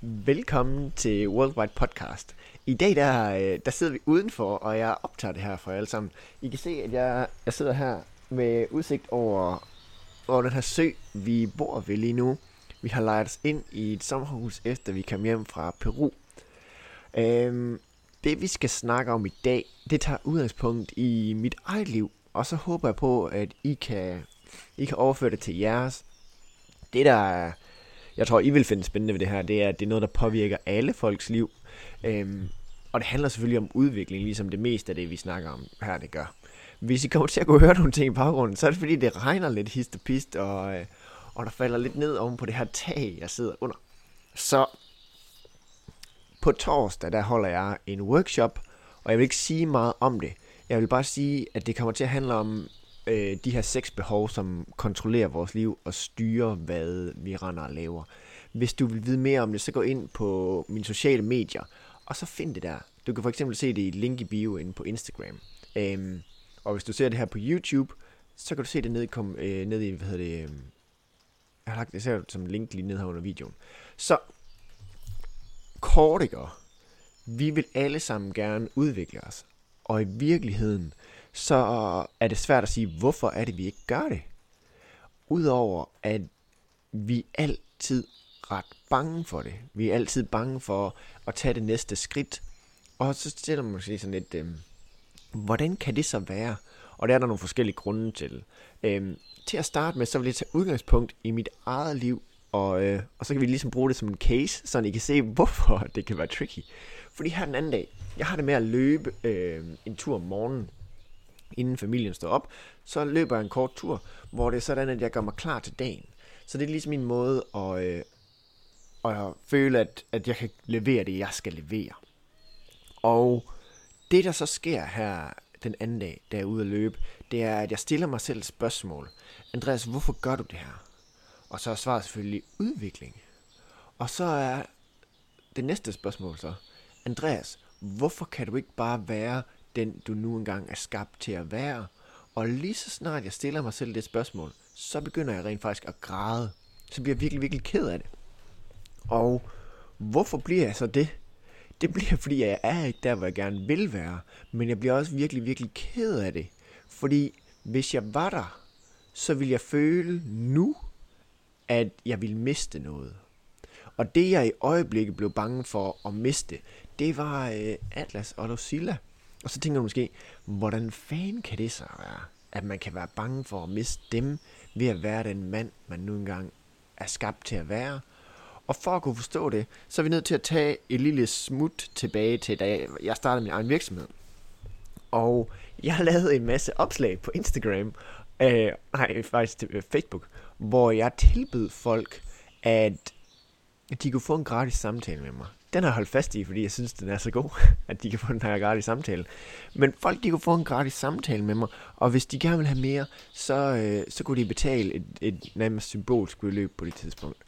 Velkommen til Worldwide Podcast. I dag der, øh, der sidder vi udenfor, og jeg optager det her for jer alle sammen. I kan se, at jeg, jeg sidder her med udsigt over, over den her sø, vi bor ved lige nu. Vi har lejet os ind i et sommerhus, efter vi kom hjem fra Peru. Øhm, det vi skal snakke om i dag, det tager udgangspunkt i mit eget liv. Og så håber jeg på, at I kan, I kan overføre det til jeres. Det der er jeg tror, I vil finde spændende ved det her, det er, at det er noget, der påvirker alle folks liv. Øhm, og det handler selvfølgelig om udvikling, ligesom det meste af det, vi snakker om her, det gør. Hvis I kommer til at kunne høre nogle ting i baggrunden, så er det fordi, det regner lidt hist og pist, og, øh, og der falder lidt ned oven på det her tag, jeg sidder under. Så på torsdag, der holder jeg en workshop, og jeg vil ikke sige meget om det. Jeg vil bare sige, at det kommer til at handle om øh, de her seks behov, som kontrollerer vores liv og styrer, hvad vi render og laver. Hvis du vil vide mere om det, så gå ind på mine sociale medier, og så find det der. Du kan for eksempel se det i et link i bio inde på Instagram. Øhm, og hvis du ser det her på YouTube, så kan du se det nede, kom, øh, nede i, hvad hedder det, øh, jeg har lagt det selv som link lige ned her under videoen. Så, kort ikke? Vi vil alle sammen gerne udvikle os. Og i virkeligheden, så er det svært at sige, hvorfor er det, vi ikke gør det. Udover at vi er altid ret bange for det. Vi er altid bange for at tage det næste skridt. Og så stiller man sig sådan lidt, øh, hvordan kan det så være? Og der er der nogle forskellige grunde til. Øh, til at starte med, så vil jeg tage udgangspunkt i mit eget liv, og, øh, og så kan vi ligesom bruge det som en case, så I kan se, hvorfor det kan være tricky. Fordi her den anden dag, jeg har det med at løbe øh, en tur om morgenen, inden familien står op, så løber jeg en kort tur, hvor det er sådan, at jeg gør mig klar til dagen. Så det er ligesom min måde at, øh, at føle, at, at jeg kan levere det, jeg skal levere. Og det, der så sker her den anden dag, da jeg er ude at løbe, det er, at jeg stiller mig selv et spørgsmål. Andreas, hvorfor gør du det her? Og så er svaret selvfølgelig udvikling. Og så er det næste spørgsmål så, Andreas, hvorfor kan du ikke bare være den, du nu engang er skabt til at være. Og lige så snart jeg stiller mig selv det spørgsmål, så begynder jeg rent faktisk at græde. Så bliver jeg virkelig, virkelig ked af det. Og hvorfor bliver jeg så det? Det bliver, fordi jeg er ikke der, hvor jeg gerne vil være. Men jeg bliver også virkelig, virkelig ked af det. Fordi hvis jeg var der, så ville jeg føle nu, at jeg ville miste noget. Og det jeg i øjeblikket blev bange for at miste, det var øh, Atlas og Lucilla. Og så tænker du måske, hvordan fanden kan det så være, at man kan være bange for at miste dem, ved at være den mand, man nu engang er skabt til at være. Og for at kunne forstå det, så er vi nødt til at tage et lille smut tilbage til, da jeg startede min egen virksomhed. Og jeg lavede en masse opslag på Instagram, øh, nej faktisk til øh, Facebook, hvor jeg tilbød folk, at de kunne få en gratis samtale med mig den har jeg holdt fast i, fordi jeg synes, den er så god, at de kan få den her gratis samtale. Men folk, de kunne få en gratis samtale med mig, og hvis de gerne vil have mere, så, øh, så kunne de betale et, et nærmest symbolsk beløb på det tidspunkt.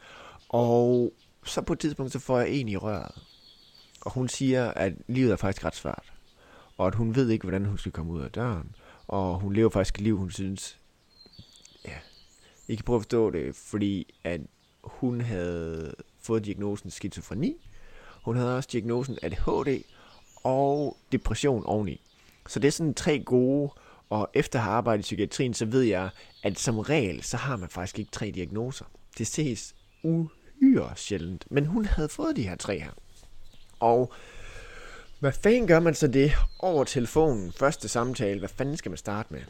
Og så på et tidspunkt, så får jeg en i røret. Og hun siger, at livet er faktisk ret svært. Og at hun ved ikke, hvordan hun skal komme ud af døren. Og hun lever faktisk et liv, hun synes... Ja, I kan prøve at forstå det, fordi at hun havde fået diagnosen skizofreni, hun havde også diagnosen ADHD og depression oveni. Så det er sådan tre gode, og efter at have arbejdet i psykiatrien, så ved jeg, at som regel, så har man faktisk ikke tre diagnoser. Det ses uhyre sjældent. Men hun havde fået de her tre her. Og hvad fanden gør man så det over telefonen, første samtale? Hvad fanden skal man starte med?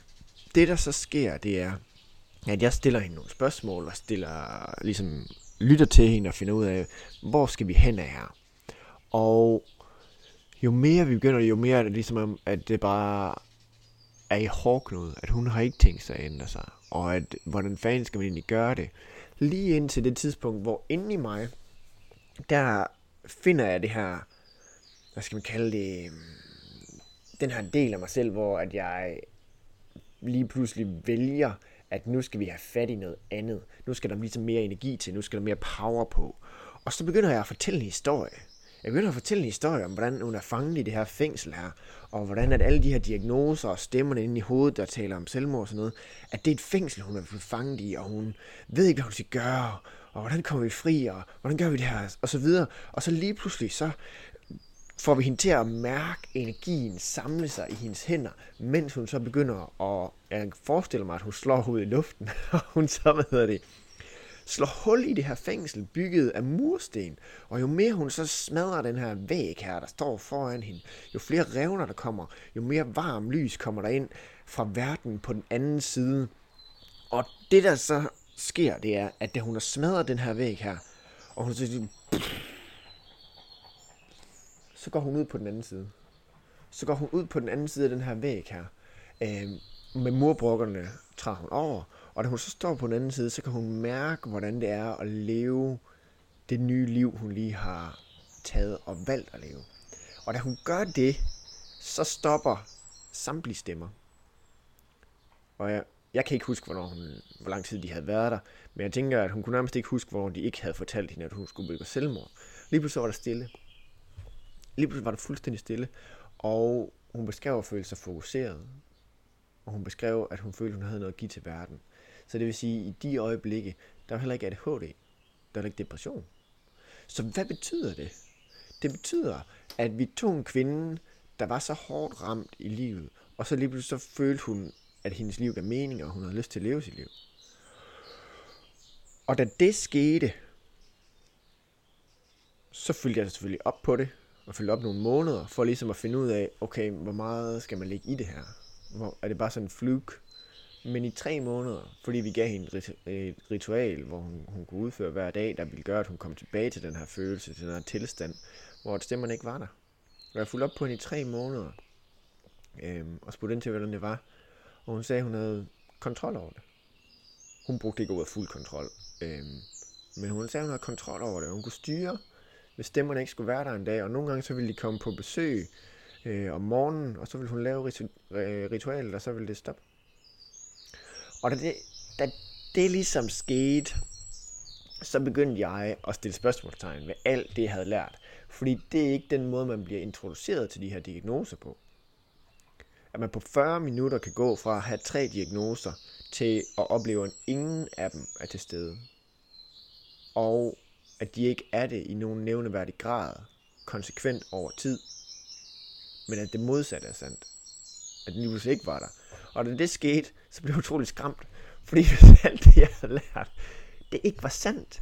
Det der så sker, det er, at jeg stiller hende nogle spørgsmål, og stiller, ligesom lytter til hende og finder ud af, hvor skal vi hen af her? Og jo mere vi begynder, jo mere er det ligesom, at det bare er i hårdknud, at hun har ikke tænkt sig at ændre sig, og at hvordan fanden skal man egentlig gøre det. Lige indtil det tidspunkt, hvor inde i mig, der finder jeg det her, hvad skal man kalde det, den her del af mig selv, hvor at jeg lige pludselig vælger, at nu skal vi have fat i noget andet. Nu skal der ligesom mere energi til, nu skal der mere power på. Og så begynder jeg at fortælle en historie. Jeg begynder at fortælle en historie om, hvordan hun er fanget i det her fængsel her, og hvordan at alle de her diagnoser og stemmerne inde i hovedet, der taler om selvmord og sådan noget, at det er et fængsel, hun er blevet fanget i, og hun ved ikke, hvad hun skal gøre, og hvordan kommer vi fri, og hvordan gør vi det her, og så videre. Og så lige pludselig, så får vi hende til at mærke energien samle sig i hendes hænder, mens hun så begynder at, jeg forestiller mig, at hun slår hovedet i luften, og hun så, hvad hedder det, slår hul i det her fængsel, bygget af mursten. Og jo mere hun så smadrer den her væg her, der står foran hende, jo flere revner der kommer, jo mere varm lys kommer der ind fra verden på den anden side. Og det der så sker, det er, at da hun har smadret den her væg her, og hun så så går hun ud på den anden side. Så går hun ud på den anden side af den her væg her. Øh, med murbrokkerne træder hun over, og da hun så står på den anden side, så kan hun mærke, hvordan det er at leve det nye liv, hun lige har taget og valgt at leve. Og da hun gør det, så stopper samtlige stemmer. Og jeg, jeg kan ikke huske, hvornår hun, hvor lang tid de havde været der, men jeg tænker, at hun kunne nærmest ikke huske, hvornår de ikke havde fortalt hende, at hun skulle begå selvmord. Lige pludselig var der stille. Lige pludselig var der fuldstændig stille, og hun beskrev at føle sig fokuseret. Og hun beskrev, at hun følte, at hun havde noget at give til verden. Så det vil sige, at i de øjeblikke, der er heller ikke ADHD. Der var ikke depression. Så hvad betyder det? Det betyder, at vi tog en kvinde, der var så hårdt ramt i livet, og så lige pludselig så følte hun, at hendes liv gav mening, og hun havde lyst til at leve sit liv. Og da det skete, så fyldte jeg selvfølgelig op på det, og fyldte op nogle måneder, for ligesom at finde ud af, okay, hvor meget skal man lægge i det her? Hvor, er det bare sådan en fluke? Men i tre måneder, fordi vi gav hende øh, et ritual, hvor hun, hun kunne udføre hver dag, der ville gøre, at hun kom tilbage til den her følelse, til den her tilstand, hvor stemmerne ikke var der. Og jeg fulgte op på hende i tre måneder, øhm, og spurgte ind til, hvordan det var. Og hun sagde, at hun havde kontrol over det. Hun brugte ikke ordet fuld kontrol, øhm, men hun sagde, at hun havde kontrol over det. Hun kunne styre hvis stemmerne ikke skulle være der en dag, og nogle gange så ville de komme på besøg øh, om morgenen, og så ville hun lave ritu- øh, ritualet, og så ville det stoppe. Og da det, da det ligesom skete, så begyndte jeg at stille spørgsmålstegn ved alt det, jeg havde lært. Fordi det er ikke den måde, man bliver introduceret til de her diagnoser på. At man på 40 minutter kan gå fra at have tre diagnoser til at opleve, at ingen af dem er til stede. Og at de ikke er det i nogen nævneværdig grad, konsekvent over tid, men at det modsatte er sandt. At den lige ikke var der. Og da det skete, så blev jeg utrolig skræmt, fordi hvis alt det, jeg havde lært, det ikke var sandt.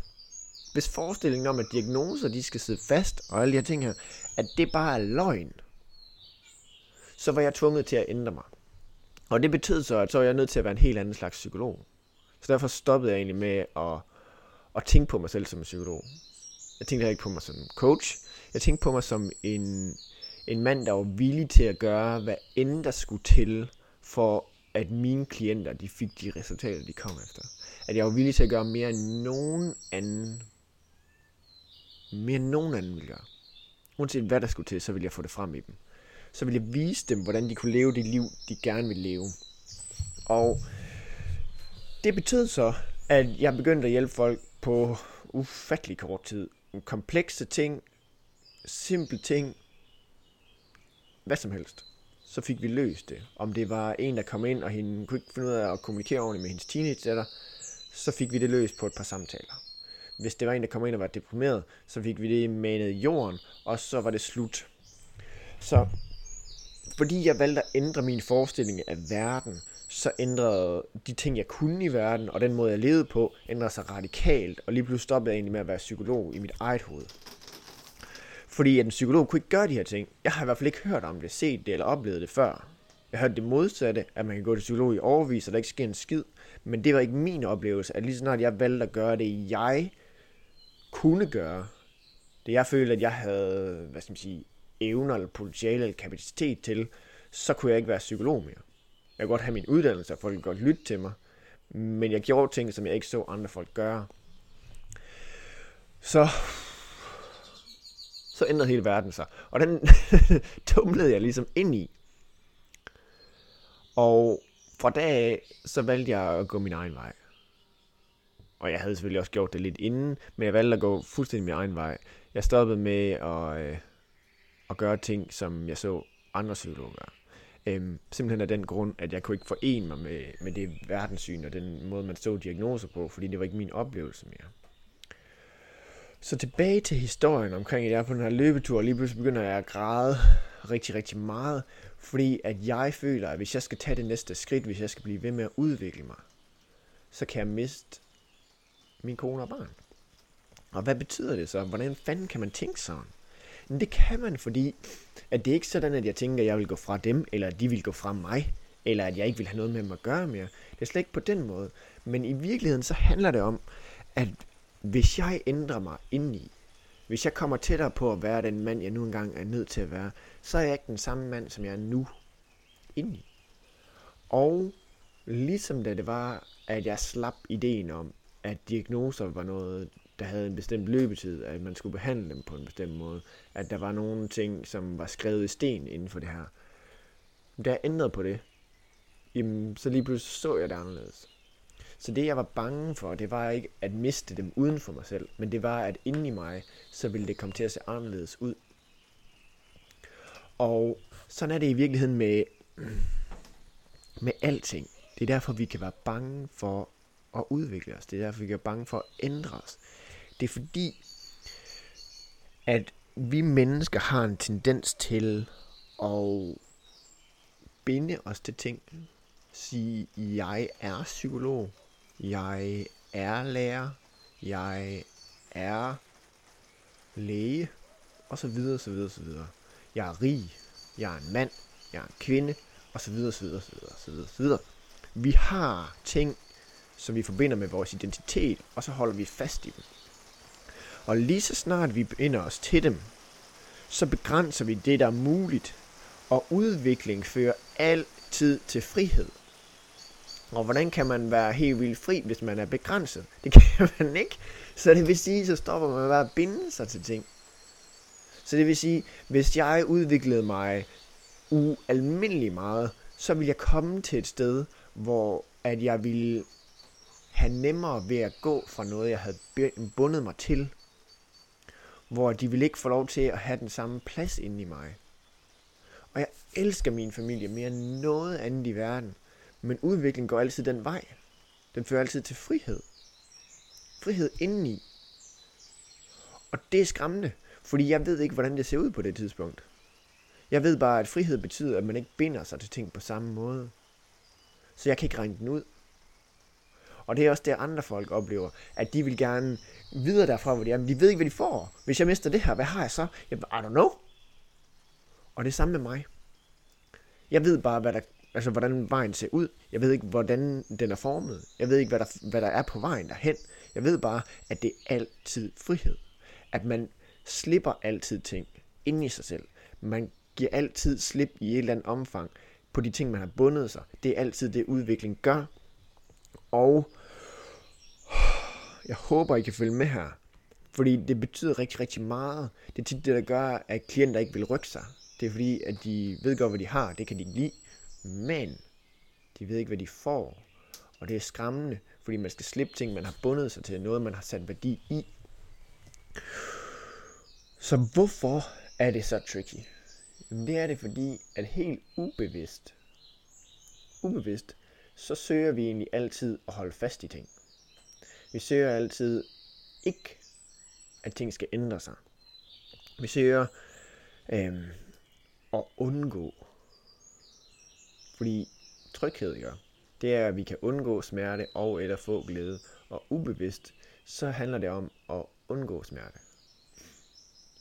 Hvis forestillingen om, at diagnoser, de skal sidde fast, og alle de her ting her, at det bare er løgn, så var jeg tvunget til at ændre mig. Og det betød så, at så var jeg nødt til at være en helt anden slags psykolog. Så derfor stoppede jeg egentlig med at at tænke på mig selv som en psykolog. Jeg tænkte ikke på mig som coach. Jeg tænkte på mig som en, en mand, der var villig til at gøre, hvad end der skulle til, for at mine klienter, de fik de resultater, de kom efter. At jeg var villig til at gøre mere end nogen anden. Mere end nogen anden ville gøre. Uanset hvad der skulle til, så ville jeg få det frem i dem. Så ville jeg vise dem, hvordan de kunne leve det liv, de gerne ville leve. Og det betød så, at jeg begyndte at hjælpe folk på ufattelig kort tid. Komplekse ting, simple ting, hvad som helst. Så fik vi løst det. Om det var en, der kom ind, og hende kunne ikke finde ud af at kommunikere ordentligt med hendes teenager, så fik vi det løst på et par samtaler. Hvis det var en, der kom ind og var deprimeret, så fik vi det manet i jorden, og så var det slut. Så fordi jeg valgte at ændre min forestilling af verden, så ændrede de ting, jeg kunne i verden, og den måde, jeg levede på, ændrede sig radikalt, og lige pludselig stoppede jeg egentlig med at være psykolog i mit eget hoved. Fordi at en psykolog kunne ikke gøre de her ting. Jeg har i hvert fald ikke hørt om det, set det eller oplevet det før. Jeg hørte det modsatte, at man kan gå til psykolog i overvis, og der ikke sker en skid. Men det var ikke min oplevelse, at lige snart jeg valgte at gøre det, jeg kunne gøre, det jeg følte, at jeg havde, hvad skal man sige, evner eller potentiale eller kapacitet til, så kunne jeg ikke være psykolog mere. Jeg kunne godt have min uddannelse, og folk kunne godt lytte til mig. Men jeg gjorde ting, som jeg ikke så andre folk gøre. Så, så ændrede hele verden sig. Og den tumlede jeg ligesom ind i. Og fra dag af, så valgte jeg at gå min egen vej. Og jeg havde selvfølgelig også gjort det lidt inden, men jeg valgte at gå fuldstændig min egen vej. Jeg stoppede med at, øh, at gøre ting, som jeg så andre psykologer gøre. Øhm, simpelthen af den grund, at jeg kunne ikke forene mig med, med det verdenssyn og den måde, man så diagnoser på, fordi det var ikke min oplevelse mere. Så tilbage til historien omkring, at jeg er på den her løbetur, og lige pludselig begynder jeg at græde rigtig, rigtig meget, fordi at jeg føler, at hvis jeg skal tage det næste skridt, hvis jeg skal blive ved med at udvikle mig, så kan jeg miste min kone og barn. Og hvad betyder det så? Hvordan fanden kan man tænke sådan? Men det kan man, fordi at det er ikke sådan, at jeg tænker, at jeg vil gå fra dem, eller at de vil gå fra mig, eller at jeg ikke vil have noget med dem at gøre mere. Det er slet ikke på den måde. Men i virkeligheden så handler det om, at hvis jeg ændrer mig indeni, hvis jeg kommer tættere på at være den mand, jeg nu engang er nødt til at være, så er jeg ikke den samme mand, som jeg er nu indeni. Og ligesom da det var, at jeg slap ideen om, at diagnoser var noget, der havde en bestemt løbetid, at man skulle behandle dem på en bestemt måde, at der var nogle ting, som var skrevet i sten inden for det her. Da jeg ændrede på det, jamen, så lige pludselig så jeg det anderledes. Så det, jeg var bange for, det var ikke at miste dem uden for mig selv, men det var, at inde i mig, så ville det komme til at se anderledes ud. Og sådan er det i virkeligheden med, med alting. Det er derfor, vi kan være bange for at udvikle os. Det er derfor, vi kan være bange for at ændre os. Det er fordi, at vi mennesker har en tendens til at binde os til ting. Sige, jeg er psykolog, jeg er lærer, jeg er læge, og så videre, så videre, så videre. Jeg er rig, jeg er en mand, jeg er en kvinde, og så videre, så videre, så videre, så videre, så videre. Vi har ting, som vi forbinder med vores identitet, og så holder vi fast i dem. Og lige så snart vi binder os til dem, så begrænser vi det, der er muligt, og udvikling fører altid til frihed. Og hvordan kan man være helt vildt fri, hvis man er begrænset? Det kan man ikke. Så det vil sige, så stopper man med at binde sig til ting. Så det vil sige, hvis jeg udviklede mig ualmindelig meget, så vil jeg komme til et sted, hvor at jeg ville have nemmere ved at gå fra noget, jeg havde bundet mig til. Hvor de ville ikke få lov til at have den samme plads inde i mig. Og jeg elsker min familie mere end noget andet i verden. Men udvikling går altid den vej. Den fører altid til frihed. Frihed indeni. Og det er skræmmende, fordi jeg ved ikke, hvordan det ser ud på det tidspunkt. Jeg ved bare, at frihed betyder, at man ikke binder sig til ting på samme måde. Så jeg kan ikke regne den ud. Og det er også det, andre folk oplever, at de vil gerne videre derfra, hvor de er, men de ved ikke, hvad de får. Hvis jeg mister det her, hvad har jeg så? Jeg, I don't know. Og det er samme med mig. Jeg ved bare, hvad der altså hvordan vejen ser ud. Jeg ved ikke, hvordan den er formet. Jeg ved ikke, hvad der, hvad der er på vejen derhen. Jeg ved bare, at det er altid frihed. At man slipper altid ting ind i sig selv. Man giver altid slip i et eller andet omfang på de ting, man har bundet sig. Det er altid det, udvikling gør. Og jeg håber, I kan følge med her. Fordi det betyder rigtig, rigtig meget. Det er tit det, der gør, at klienter ikke vil rykke sig. Det er fordi, at de ved godt, hvad de har. Det kan de ikke lide. Men de ved ikke, hvad de får. Og det er skræmmende, fordi man skal slippe ting, man har bundet sig til, noget man har sat værdi i. Så hvorfor er det så tricky? Jamen det er det fordi, at helt ubevidst, ubevidst, så søger vi egentlig altid at holde fast i ting. Vi søger altid ikke, at ting skal ændre sig. Vi søger øhm, at undgå fordi tryghed gør, det er, at vi kan undgå smerte og eller få glæde. Og ubevidst, så handler det om at undgå smerte.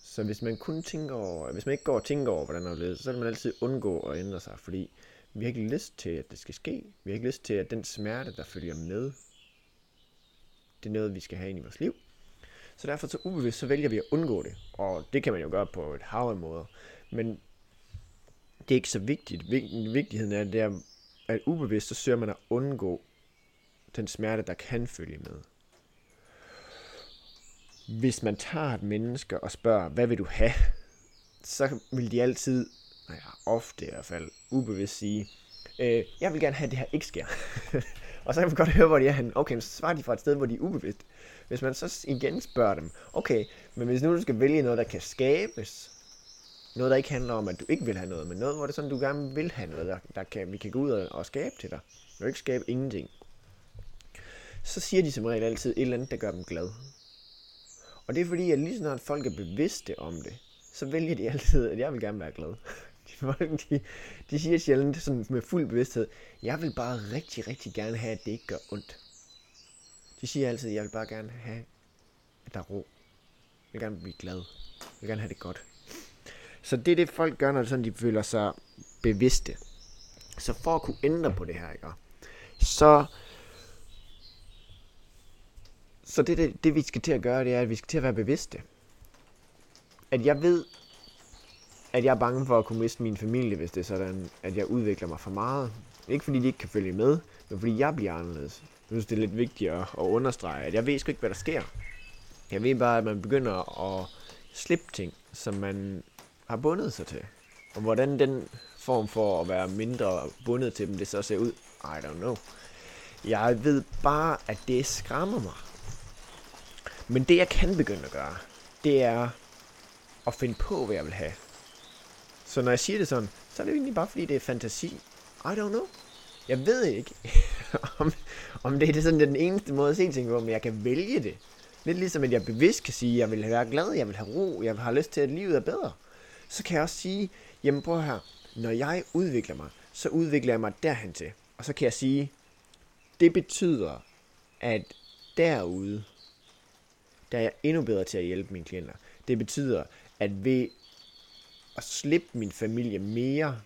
Så hvis man kun tænker over, hvis man ikke går og tænker over, hvordan det er så vil man altid undgå at ændre sig, fordi vi har ikke lyst til, at det skal ske. Vi har ikke lyst til, at den smerte, der følger med, det er noget, vi skal have ind i vores liv. Så derfor så ubevidst, så vælger vi at undgå det. Og det kan man jo gøre på et hav af måder. Men det er ikke så vigtigt. Vigtigheden er, det er, at ubevidst, så søger man at undgå den smerte, der kan følge med. Hvis man tager et menneske og spørger, hvad vil du have? Så vil de altid, nej, ofte i hvert fald, ubevidst sige, øh, jeg vil gerne have, at det her ikke sker. og så kan man godt høre, hvor de er henne. Okay, så svarer de fra et sted, hvor de er ubevidst. Hvis man så igen spørger dem, okay, men hvis nu du skal vælge noget, der kan skabes, noget, der ikke handler om, at du ikke vil have noget, men noget, hvor det er sådan, du gerne vil have noget, der, der kan, vi kan gå ud og, og skabe til dig. Du vil ikke skabe ingenting. Så siger de som regel altid et eller andet, der gør dem glad. Og det er fordi, at lige snart folk er bevidste om det, så vælger de altid, at jeg vil gerne være glad. De, folk, de, de siger sjældent sådan med fuld bevidsthed, jeg vil bare rigtig, rigtig gerne have, at det ikke gør ondt. De siger altid, jeg vil bare gerne have, at der er ro. Jeg vil gerne blive glad. Jeg vil gerne have det godt. Så det er det, folk gør, når sådan, de føler sig bevidste. Så for at kunne ændre på det her, ikke? så så det, det, det, vi skal til at gøre, det er, at vi skal til at være bevidste. At jeg ved, at jeg er bange for at kunne miste min familie, hvis det er sådan, at jeg udvikler mig for meget. Ikke fordi de ikke kan følge med, men fordi jeg bliver anderledes. Jeg synes, det er lidt vigtigt at, at understrege, at jeg ved sgu ikke, hvad der sker. Jeg ved bare, at man begynder at slippe ting, som man har bundet sig til. Og hvordan den form for at være mindre bundet til dem, det så ser ud, I don't know. Jeg ved bare, at det skræmmer mig. Men det jeg kan begynde at gøre, det er at finde på, hvad jeg vil have. Så når jeg siger det sådan, så er det egentlig bare fordi, det er fantasi. I don't know. Jeg ved ikke, om, om det er sådan den eneste måde at se ting på, men jeg kan vælge det. Lidt ligesom, at jeg bevidst kan sige, at jeg vil være glad, jeg vil have ro, jeg har lyst til, at livet er bedre. Så kan jeg også sige, jamen prøv her, når jeg udvikler mig, så udvikler jeg mig derhen til. Og så kan jeg sige, det betyder, at derude, der er jeg endnu bedre til at hjælpe mine klienter. Det betyder, at ved at slippe min familie mere,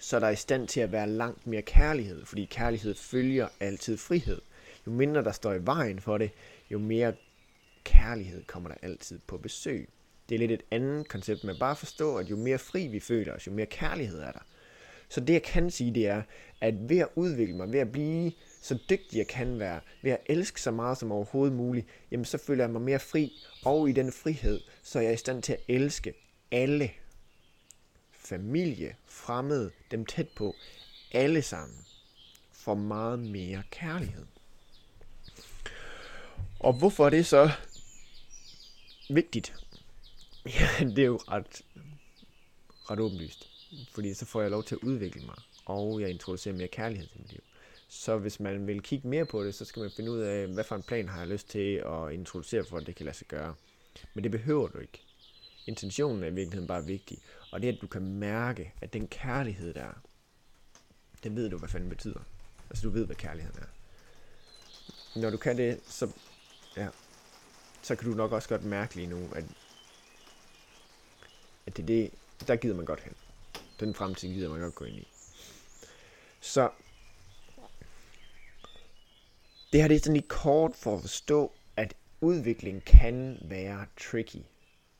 så er der i stand til at være langt mere kærlighed, fordi kærlighed følger altid frihed. Jo mindre der står i vejen for det, jo mere kærlighed kommer der altid på besøg. Det er lidt et andet koncept, men bare forstå, at jo mere fri vi føler os, jo mere kærlighed er der. Så det jeg kan sige, det er, at ved at udvikle mig, ved at blive så dygtig jeg kan være, ved at elske så meget som overhovedet muligt, jamen så føler jeg mig mere fri, og i den frihed, så er jeg i stand til at elske alle. Familie, fremmede, dem tæt på, alle sammen, For meget mere kærlighed. Og hvorfor er det så vigtigt? Ja, det er jo ret, ret åbenlyst. Fordi så får jeg lov til at udvikle mig, og jeg introducerer mere kærlighed til mit liv. Så hvis man vil kigge mere på det, så skal man finde ud af, hvad for en plan har jeg lyst til at introducere, for at det kan lade sig gøre. Men det behøver du ikke. Intentionen er i virkeligheden bare vigtig. Og det er, at du kan mærke, at den kærlighed der er, den ved du, hvad fanden betyder. Altså du ved, hvad kærligheden er. Når du kan det, så, ja, så kan du nok også godt mærke lige nu, at, at det, det, der gider man godt hen. Den fremtid gider man godt gå ind i. Så det her det er sådan lidt kort for at forstå, at udvikling kan være tricky.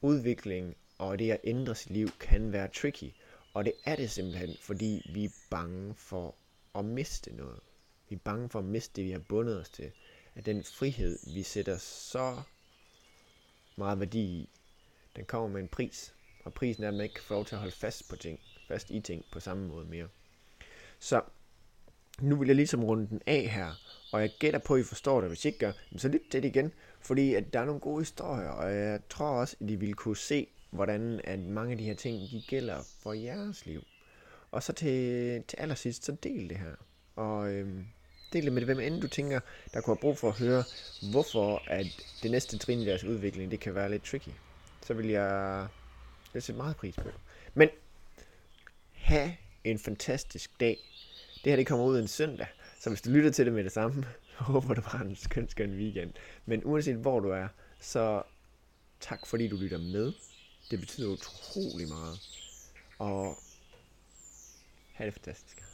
Udvikling og det at ændre sit liv kan være tricky. Og det er det simpelthen, fordi vi er bange for at miste noget. Vi er bange for at miste det, vi har bundet os til. At den frihed, vi sætter så meget værdi i, den kommer med en pris. Og prisen er, at man ikke kan få lov til at holde fast på ting, fast i ting på samme måde mere. Så nu vil jeg ligesom runde den af her, og jeg gætter på, at I forstår det. Hvis I ikke gør, så lyt til det igen, fordi at der er nogle gode historier, og jeg tror også, at I vil kunne se, hvordan at mange af de her ting, de gælder for jeres liv. Og så til, til allersidst, så del det her. Og øhm, del det med hvem end du tænker, der kunne have brug for at høre, hvorfor at det næste trin i deres udvikling, det kan være lidt tricky. Så vil jeg, jeg sætte meget pris på. Men have en fantastisk dag. Det her det kommer ud en søndag. Så hvis du lytter til det med det samme, håber du bare en skøn, skøn weekend. Men uanset hvor du er, så tak fordi du lytter med. Det betyder utrolig meget. Og have det fantastisk.